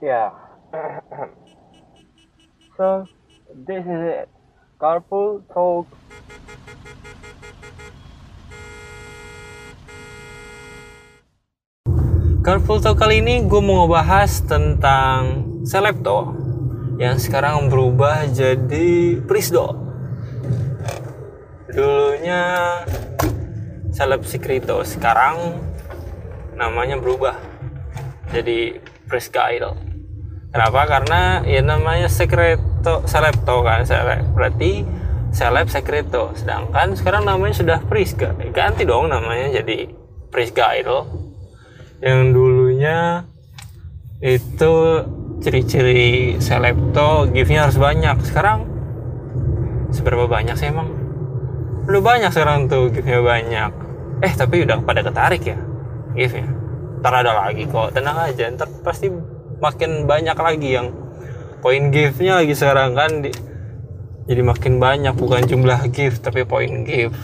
Yeah. so, this is it. Carpool Talk. Carpool Talk kali ini gue mau ngebahas tentang Selepto yang sekarang berubah jadi Prisdo. Dulunya Seleb Secreto, sekarang namanya berubah jadi Prisca Idol. Kenapa? Karena ya namanya Secreto Selepto kan, seleb. berarti Seleb Secreto. Sedangkan sekarang namanya sudah Prisca. Ganti dong namanya jadi Prisca Idol yang dulunya itu ciri-ciri selepto giftnya harus banyak sekarang seberapa banyak sih emang udah banyak sekarang tuh giftnya banyak eh tapi udah pada ketarik ya giftnya ntar ada lagi kok tenang aja ntar pasti makin banyak lagi yang poin giftnya lagi sekarang kan di, jadi makin banyak bukan jumlah gift tapi poin gift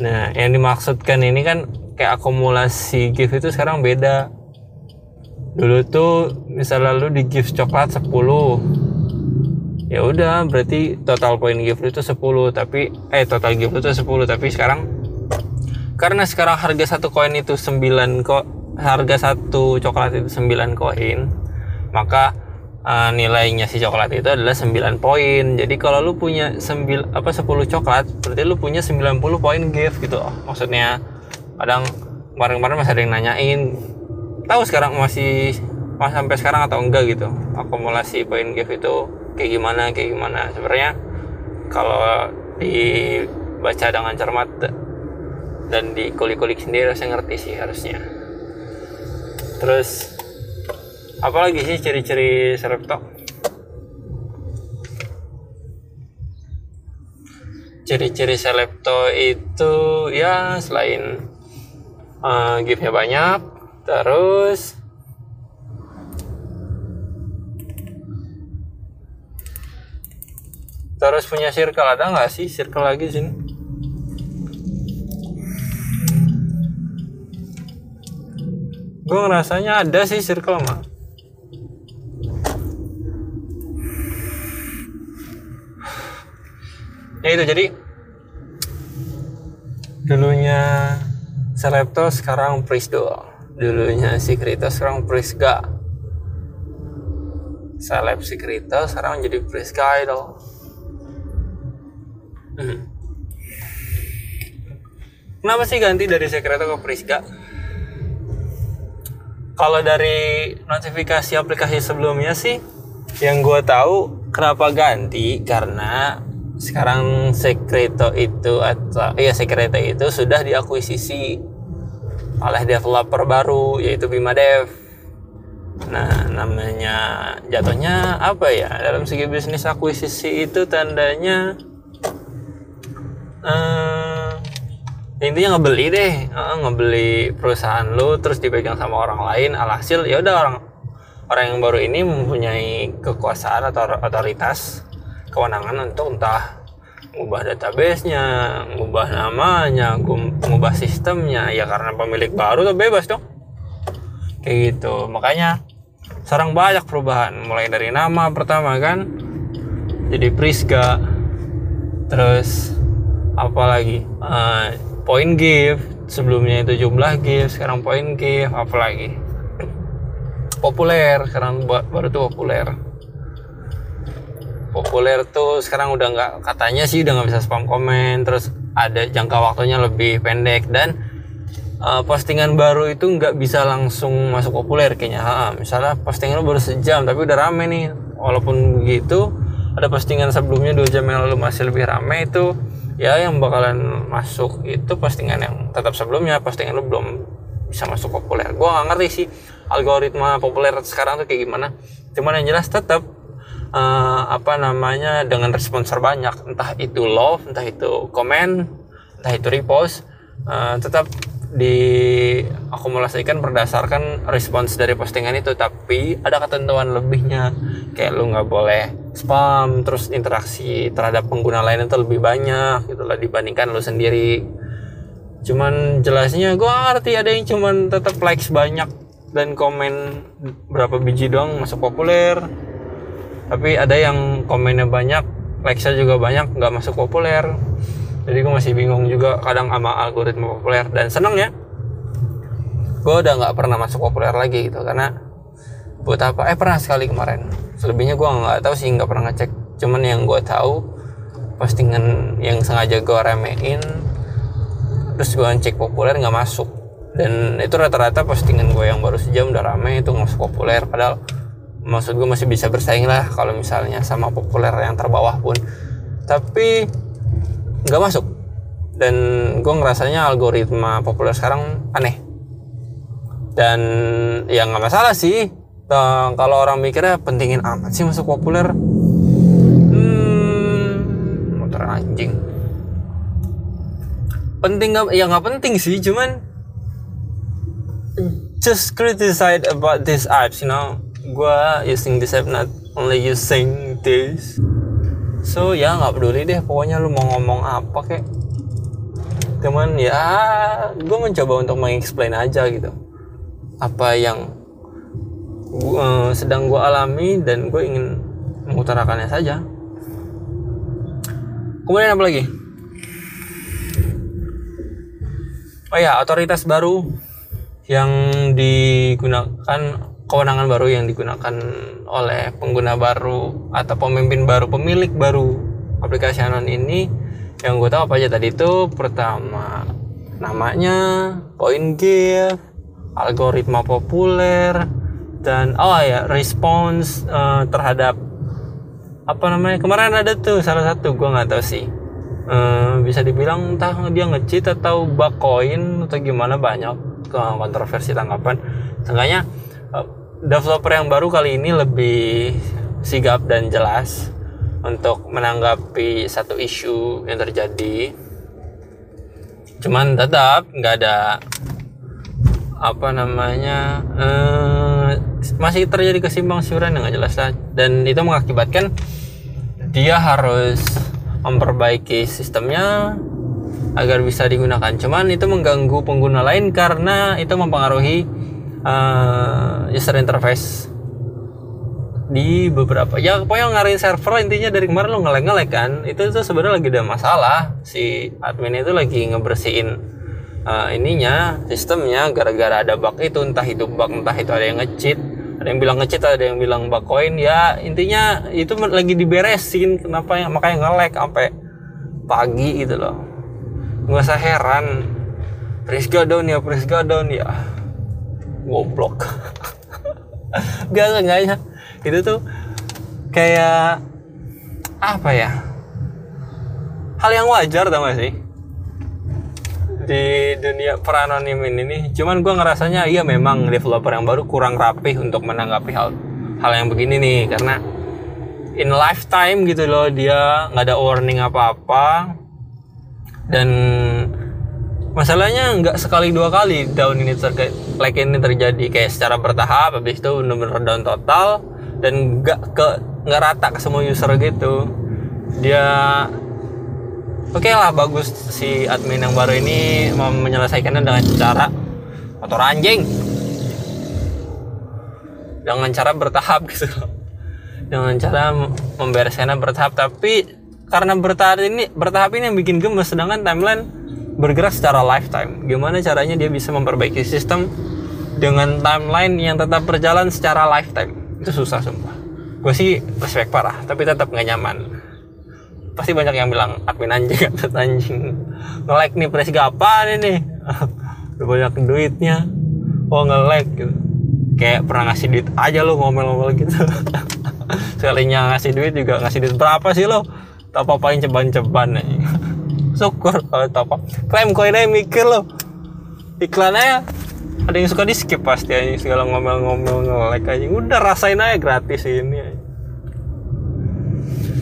nah yang dimaksudkan ini kan kayak akumulasi gift itu sekarang beda. Dulu tuh misalnya lu di gift coklat 10 ya udah berarti total poin gift itu 10 tapi eh total gift itu 10 tapi sekarang karena sekarang harga satu koin itu 9 kok harga satu coklat itu 9 koin maka uh, nilainya si coklat itu adalah 9 poin. Jadi kalau lu punya 9 apa 10 coklat berarti lu punya 90 poin gift gitu. Maksudnya kadang kemarin-kemarin masih ada yang nanyain tahu sekarang masih masih sampai sekarang atau enggak? gitu. Akumulasi poin gift itu kayak gimana kayak gimana. Sebenarnya kalau dibaca dengan cermat dan dikulik-kulik sendiri saya ngerti sih harusnya. Terus apalagi sih ciri-ciri serepto ciri-ciri selepto itu ya selain uh, giftnya banyak terus terus punya circle ada nggak sih circle lagi sini? Gue ngerasanya ada sih circle mah ya itu jadi dulunya Selepto sekarang Prisdo dulunya Sikrito sekarang Prisga Seleb Sikrito sekarang jadi Prisga Idol hmm. kenapa sih ganti dari Sikrito ke Prisga kalau dari notifikasi aplikasi sebelumnya sih yang gue tahu kenapa ganti? Karena sekarang Secreto itu atau iya Secreto itu sudah diakuisisi oleh developer baru yaitu Bima Dev. Nah, namanya jatuhnya apa ya? Dalam segi bisnis akuisisi itu tandanya uh, intinya ngebeli deh, uh, ngebeli perusahaan lu terus dipegang sama orang lain. Alhasil ya udah orang orang yang baru ini mempunyai kekuasaan atau otoritas kewenangan untuk entah ngubah database-nya, ngubah namanya, ngubah sistemnya. Ya karena pemilik baru tuh bebas dong. Kayak gitu. Makanya sekarang banyak perubahan. Mulai dari nama pertama kan jadi Priska terus apa lagi? Uh, point gift sebelumnya itu jumlah gift sekarang point gift apa lagi? Populer. Sekarang baru tuh populer populer tuh sekarang udah nggak katanya sih udah nggak bisa spam komen terus ada jangka waktunya lebih pendek dan uh, postingan baru itu nggak bisa langsung masuk populer kayaknya. Ha, misalnya postingan lo baru sejam tapi udah rame nih. Walaupun begitu ada postingan sebelumnya dua jam yang lalu masih lebih rame itu ya yang bakalan masuk itu postingan yang tetap sebelumnya postingan lo belum bisa masuk populer. Gue nggak ngerti sih algoritma populer sekarang tuh kayak gimana. Cuman yang jelas tetap uh, apa namanya dengan respons terbanyak. Entah itu love entah itu komen entah itu repost uh, tetap diakumulasikan berdasarkan respons dari postingan itu. Tapi ada ketentuan lebihnya. Kayak lu nggak boleh spam terus interaksi terhadap pengguna lain itu lebih banyak gitulah dibandingkan lu sendiri. Cuman jelasnya gue ngerti ada yang cuman tetap likes banyak dan komen berapa biji doang masuk populer tapi ada yang komennya banyak likes-nya juga banyak nggak masuk populer. Jadi gue masih bingung juga kadang sama algoritma populer. Dan seneng ya. Gue udah nggak pernah masuk populer lagi gitu karena buat apa? Eh pernah sekali kemarin. Selebihnya gue nggak tahu sih nggak pernah ngecek. Cuman yang gue tahu postingan yang sengaja gue remein terus gue ngecek populer nggak masuk. Dan itu rata-rata postingan gue yang baru sejam udah rame itu nggak masuk populer. Padahal maksud gue masih bisa bersaing lah kalau misalnya sama populer yang terbawah pun. Tapi nggak masuk. Dan gue ngerasanya algoritma populer sekarang aneh. Dan ya nggak masalah sih. Nah, kalau orang mikirnya pentingin amat sih masuk populer. Hmm, motor anjing. Penting nggak ya nggak penting sih cuman just criticize about these apps you know gua using this app not only using this. So ya nggak peduli deh pokoknya lu mau ngomong apa kek. Cuman ya gue mencoba untuk mengexplain aja gitu. Apa yang eh, sedang gue alami dan gue ingin mengutarakannya saja. Kemudian apa lagi? Oh ya otoritas baru yang digunakan kewenangan baru yang digunakan oleh pengguna baru atau pemimpin baru pemilik baru aplikasi Anon ini. Yang gue tahu apa aja tadi itu pertama namanya point give algoritma populer dan oh ya respons uh, terhadap apa namanya kemarin ada tuh salah satu gue nggak tahu sih. Uh, bisa dibilang entah dia ngecheat atau bug coin atau gimana banyak ke kontroversi tanggapan. Seenggaknya developer yang baru kali ini lebih sigap dan jelas untuk menanggapi satu isu yang terjadi cuman tetap nggak ada apa namanya eh, masih terjadi kesimpang siuran yang nggak jelas lah. dan itu mengakibatkan dia harus memperbaiki sistemnya agar bisa digunakan cuman itu mengganggu pengguna lain karena itu mempengaruhi eh, user interface di beberapa ya pokoknya ngarahin server intinya dari kemarin lo ngelek ngelek kan. Itu tuh sebenarnya lagi ada masalah. Si admin itu lagi ngebersihin uh, ininya sistemnya gara-gara ada bug itu entah itu bug entah itu ada yang ngecheat ada yang bilang ngecheat ada yang bilang bug coin. Ya intinya itu lagi diberesin. Kenapa ya? Makanya ngelek sampai pagi gitu loh. Nggak usah heran. Prisga down ya Prisga down ya goblok. Biasa enggaknya itu tuh kayak apa ya? Hal yang wajar tau gak sih? Di dunia peranonimin ini cuman gue ngerasanya iya memang developer yang baru kurang rapih untuk menanggapi hal hal yang begini nih. Karena in lifetime gitu loh dia nggak ada warning apa-apa. Dan masalahnya nggak sekali dua kali down ini terkait like ini terjadi. Kayak secara bertahap habis itu benar-benar down total dan nggak ke nggak rata ke semua user gitu. Dia oke okay lah bagus si admin yang baru ini mau menyelesaikannya dengan cara motor anjing. Dengan cara bertahap gitu dengan cara membereskannya bertahap. Tapi karena bertahap ini bertahap ini yang bikin gemes sedangkan timeline bergerak secara lifetime. Gimana caranya dia bisa memperbaiki sistem dengan timeline yang tetap berjalan secara lifetime? Itu susah sumpah. Gue sih respect parah tapi tetap nggak nyaman. Pasti banyak yang bilang admin anjing atau anjing. Nge-like nih presi apa nih udah banyak duitnya. Oh nge-like gitu. Kayak pernah ngasih duit aja lo ngomel-ngomel gitu. Sekalinya ngasih duit juga ngasih duit berapa sih lo? Tak apa-apain ceban-ceban aja syukur kalau tak apa. Klaim koinnya mikir lo iklannya ada yang suka di skip pasti aja segala ngomel-ngomel nge-like aja udah rasain aja gratis ini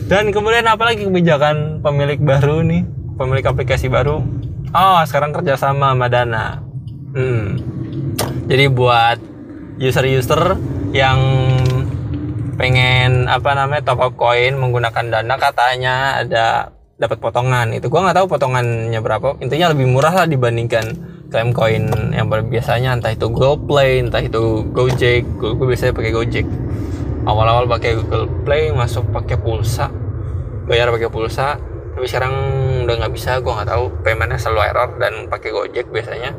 dan kemudian apalagi kebijakan pemilik baru nih? Pemilik aplikasi baru? Oh sekarang kerjasama sama Dana. Hmm. jadi buat user-user yang pengen apa namanya top up koin menggunakan Dana katanya ada dapat potongan itu. Gua nggak tahu potongannya berapa. Intinya lebih murah lah dibandingkan klaim koin yang biasanya. Entah itu GoPlay entah itu Gojek. Gue, gue biasanya pakai Gojek. Awal-awal pakai Google Play masuk pakai pulsa. Bayar pakai pulsa. Tapi sekarang udah nggak bisa gue nggak tahu. Paymentnya selalu error dan pakai Gojek biasanya.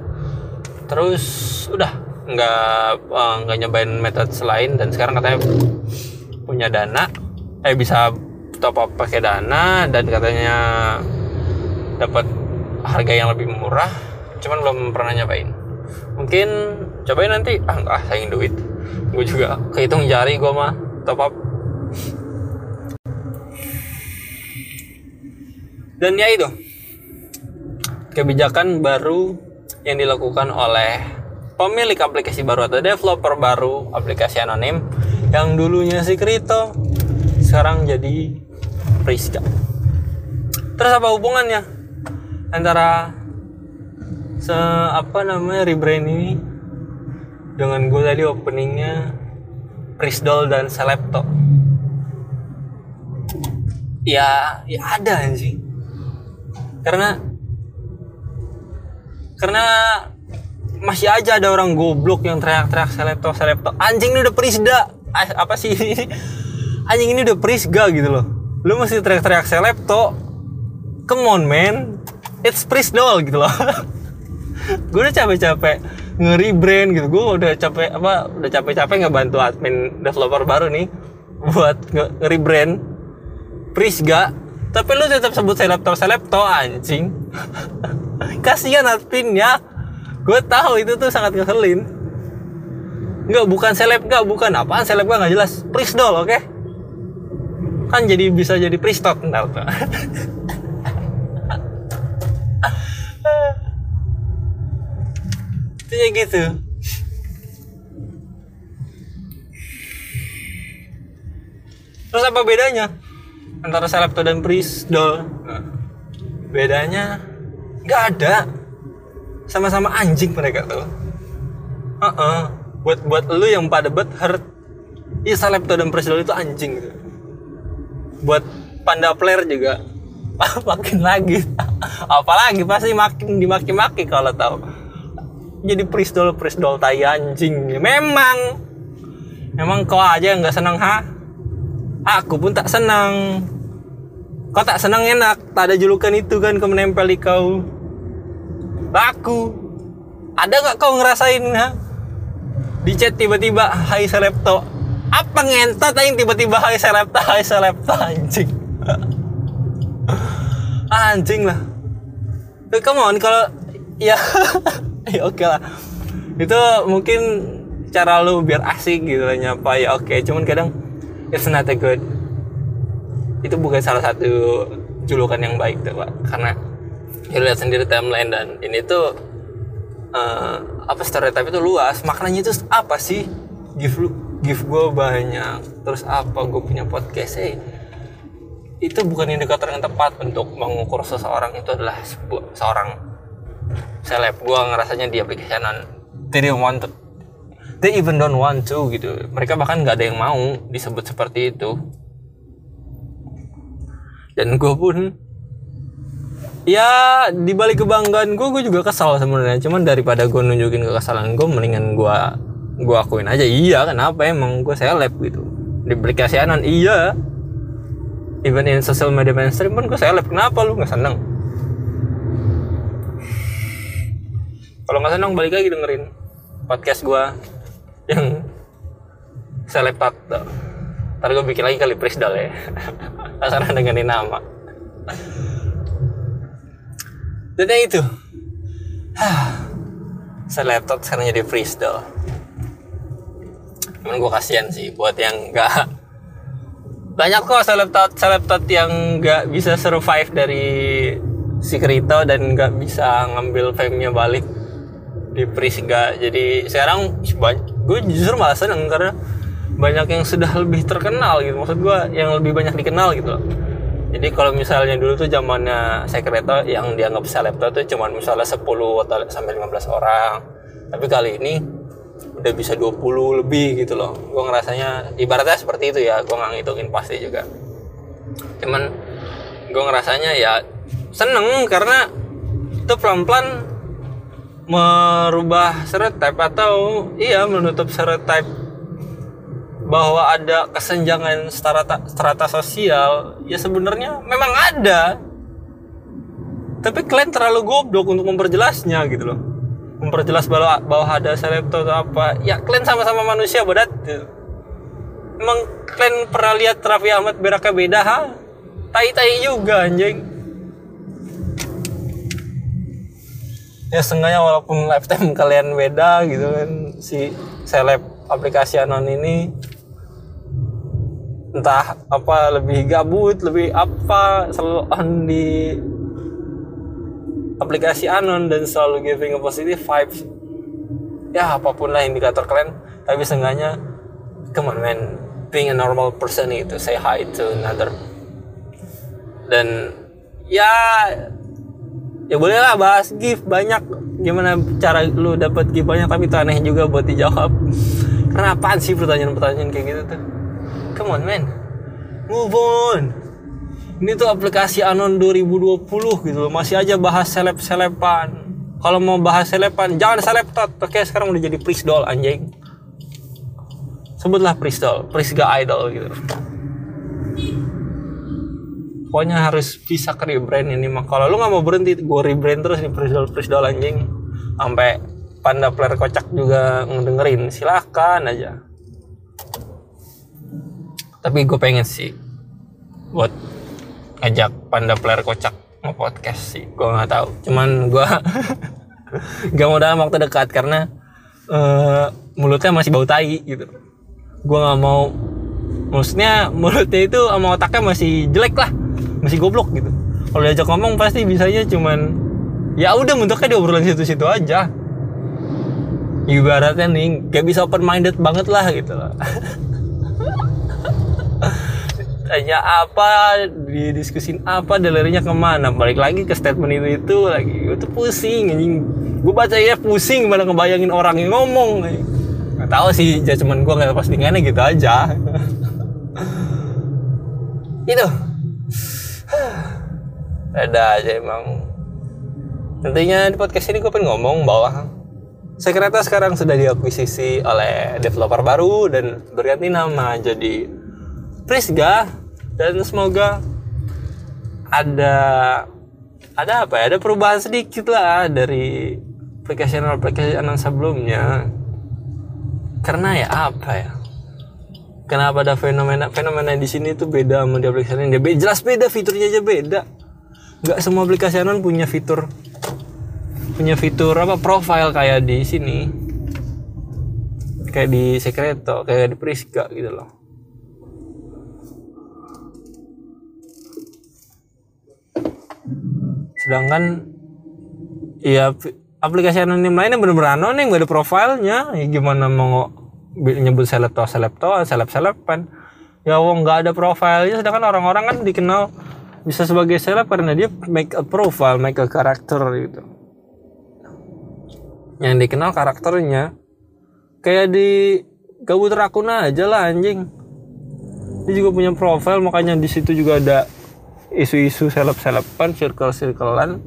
Terus udah. Nggak eh, nggak nyobain metode selain dan sekarang katanya punya dana. Eh bisa top up pakai dana dan katanya dapat harga yang lebih murah cuman belum pernah nyobain. Mungkin cobain nanti. Ah nggak ah, sayang duit. Gue juga kehitung jari gue mah. Top up dan ya itu. Kebijakan baru yang dilakukan oleh pemilik aplikasi baru atau developer baru aplikasi anonim yang dulunya si Krito sekarang jadi Priska terus apa hubungannya antara se apa namanya rebrand ini dengan gue tadi openingnya Prisdol dan Selepto? Ya ya ada anjing. Karena karena masih aja ada orang goblok yang teriak-teriak Selepto Selepto anjing ini udah Prisda Ah, apa sih anjing ini udah Prisga gitu loh lu masih teriak-teriak Selepto come on man. It's Prisdol gitu loh. Gue udah capek-capek nge-rebrand gitu. Gue udah capek apa udah capek-capek ngebantu admin developer baru nih buat nge-rebrand Prisga. Tapi lu tetap sebut selepto selepto anjing. Kasihan adminnya. Gue tahu itu tuh sangat ngeselin. Enggak, bukan seleb enggak, bukan. Apaan seleb enggak nggak jelas. Prisdol, oke? Kan jadi bisa jadi pristot ntar tuh. Intinya gitu. Terus apa bedanya antara Selepto dan Prisdol? Bedanya nggak ada. Sama-sama anjing mereka tuh. Heeh. Buat buat lu yang pada bet hurt. Iya Selepto dan Prisdol itu anjing gitu. Buat panda player juga. Makin lagi. Apalagi pasti makin dimaki-maki kalau tahu. Jadi prisdol prisdol tai anjing. Memang. Memang kau aja nggak senang ha? Aku pun tak senang kau tak senang enak. Tak ada julukan itu kan kau menempel di kau. Aku ada nggak kau ngerasain ha? Di chat tiba-tiba hai selepto apa ngentot yang tiba-tiba hai selepto hai selepto anjing. Anjing lah. Eh, come on kalau ya ya oke lah. Itu mungkin cara lu biar asik gitu lah nyapa. Ya oke cuman kadang it's not a good. Itu bukan salah satu julukan yang baik tuh pak. Karena ya lihat sendiri timeline dan ini tuh eh, apa stereotip itu luas. Maknanya itu apa sih? Give lu give gue banyak. Terus apa gue punya podcast? Eh itu bukan indikator yang tepat untuk mengukur seseorang itu adalah sebuah, seorang seleb. Gua ngerasanya di aplikasi they don't want to they even don't want to gitu. Mereka bahkan nggak ada yang mau disebut seperti itu. Dan gue pun ya di balik kebanggaan gue gue juga kesal sebenarnya. Cuman daripada gue nunjukin kekesalan gue mendingan gue gue akuin aja iya kenapa emang gue seleb gitu. Di aplikasi anon iya. Even in social media mainstream pun gue seleb kenapa lu nggak seneng? Kalau nggak seneng balik lagi dengerin podcast gua yang seleb tato ntar gue bikin lagi kali prisdal ya. Karena dengerin nama. Dan itu. Seleb tato sekarang jadi prisdal cuman gue kasihan sih buat yang nggak banyak kok selebtot selebtot yang nggak bisa survive dari si Krito dan nggak bisa ngambil fame-nya balik di Prisga. Jadi sekarang gue justru malah seneng karena banyak yang sudah lebih terkenal gitu. Maksud gue yang lebih banyak dikenal gitu loh. Jadi kalau misalnya dulu tuh zamannya Secreto yang dianggap selebto tuh cuma misalnya 10 atau sampai 15 orang. Tapi kali ini udah bisa 20 lebih gitu loh. Gue ngerasanya ibaratnya seperti itu ya gue nggak ngitungin pasti juga. Cuman gue ngerasanya ya seneng karena itu pelan-pelan merubah stereotype atau iya menutup stereotype bahwa ada kesenjangan strata strata sosial ya sebenarnya memang ada. Tapi kalian terlalu goblok untuk memperjelasnya gitu loh memperjelas bahwa bahwa ada selebto atau apa. Ya kalian sama-sama manusia bodat. Emang kalian pernah lihat Raffi Ahmad beraknya beda ha? Tai-tai juga anjing. Ya setengahnya walaupun lifetime kalian beda gitu kan si seleb aplikasi anon ini entah apa lebih gabut lebih apa selalu on di aplikasi anon dan selalu giving a positive vibes. Ya apa pun lah indikator kalian tapi seenggaknya come on man being a normal person itu say hi to another. Dan ya ya boleh lah bahas gift banyak gimana cara lu dapat gift banyak tapi itu aneh juga buat dijawab. Karena apaan sih pertanyaan-pertanyaan kayak gitu tuh? Come on man move on ini tuh aplikasi Anon 2020 gitu loh. Masih aja bahas seleb-selepan. Kalau mau bahas selepan jangan selebtot oke sekarang udah jadi prisdol anjing. Sebutlah prisdol prisga idol gitu. Pokoknya harus bisa ke rebrand ini mah. Kalau lu nggak mau berhenti gue rebrand terus nih prisdol prisdol anjing. Sampai panda player kocak juga ngedengerin. Silahkan aja. Tapi gue pengen sih buat ngajak panda player kocak mau podcast sih. Gue nggak tahu. Cuman gue gak mau dalam waktu dekat karena uh, mulutnya masih bau tai gitu. Gue nggak mau maksudnya mulutnya itu sama otaknya masih jelek lah. Masih goblok gitu. Kalau diajak ngomong pasti bisanya cuman ya udah bentuknya di obrolan situ-situ aja. Ibaratnya nih gak bisa open minded banget lah gitu lah tanya apa didiskusin apa dalerinya ke mana. Balik lagi ke statement itu itu lagi. Itu pusing anjing. Gue baca ya pusing malah ngebayangin orang yang ngomong nggak tahu sih cuman gue nggak postingannya gitu aja. Itu. Ada aja emang. Nantinya di podcast ini gue pengen ngomong bahwa Sekreta sekarang sudah diakuisisi oleh developer baru dan berganti nama jadi Prisga dan semoga ada ada apa ya? Ada perubahan sedikit lah dari aplikasi aplikasi sebelumnya. Karena ya apa ya? Kenapa ada fenomena fenomena di sini tuh beda sama di aplikasi lain jelas beda fiturnya aja beda. Nggak semua aplikasi anon punya fitur punya fitur apa profile kayak di sini. Kayak di Secreto kayak di Priska gitu loh sedangkan ya aplikasi anonim lainnya bener-bener anonim gak ada profilnya ya gimana mau nyebut selepto selepto seleb selepan ya wong nggak ada profilnya sedangkan orang-orang kan dikenal bisa sebagai seleb karena dia make a profile, make a karakter gitu. Yang dikenal karakternya kayak di Gabut Rakuna aja lah anjing. Dia juga punya profile makanya di situ juga ada isu-isu seleb-seleban, circle-circlean.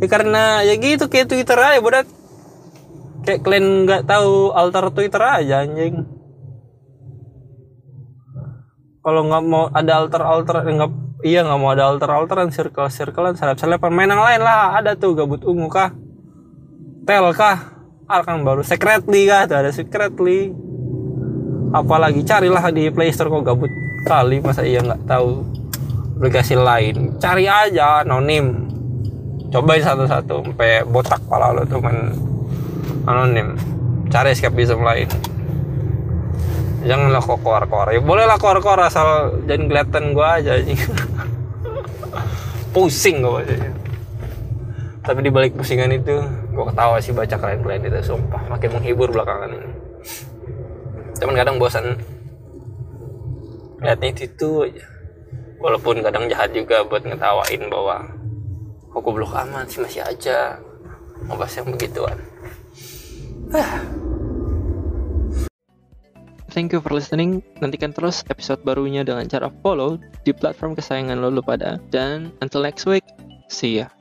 Ya karena ya gitu kayak Twitter aja bodat. Kayak kalian nggak tahu altar Twitter aja anjing. Kalau nggak mau ada alter-alter nggak iya nggak mau ada alter alteran circle circlean seleb selepan main yang lain lah ada tuh gabut ungu kah tel kah akan baru secretly kah tuh ada secretly apalagi carilah di Play Store kok gabut kali masa iya nggak tahu aplikasi lain. Cari aja anonim. Cobain satu-satu sampai botak pala lo tuh main anonim. Cari escapism lain. Janganlah kok keluar-keluar. Ya boleh lah keluar-keluar asal jangan kelihatan gua aja pusing gue bacanya tapi di balik pusingan itu gue ketawa sih baca kalian-kalian itu sumpah. Makin menghibur belakangan ini. Cuman kadang bosan. Lihatnya itu aja walaupun kadang jahat juga buat ngetawain bahwa kok goblok amat sih masih aja bahas yang begituan Thank you for listening. Nantikan terus episode barunya dengan cara follow di platform kesayangan lo pada. Dan until next week, see ya.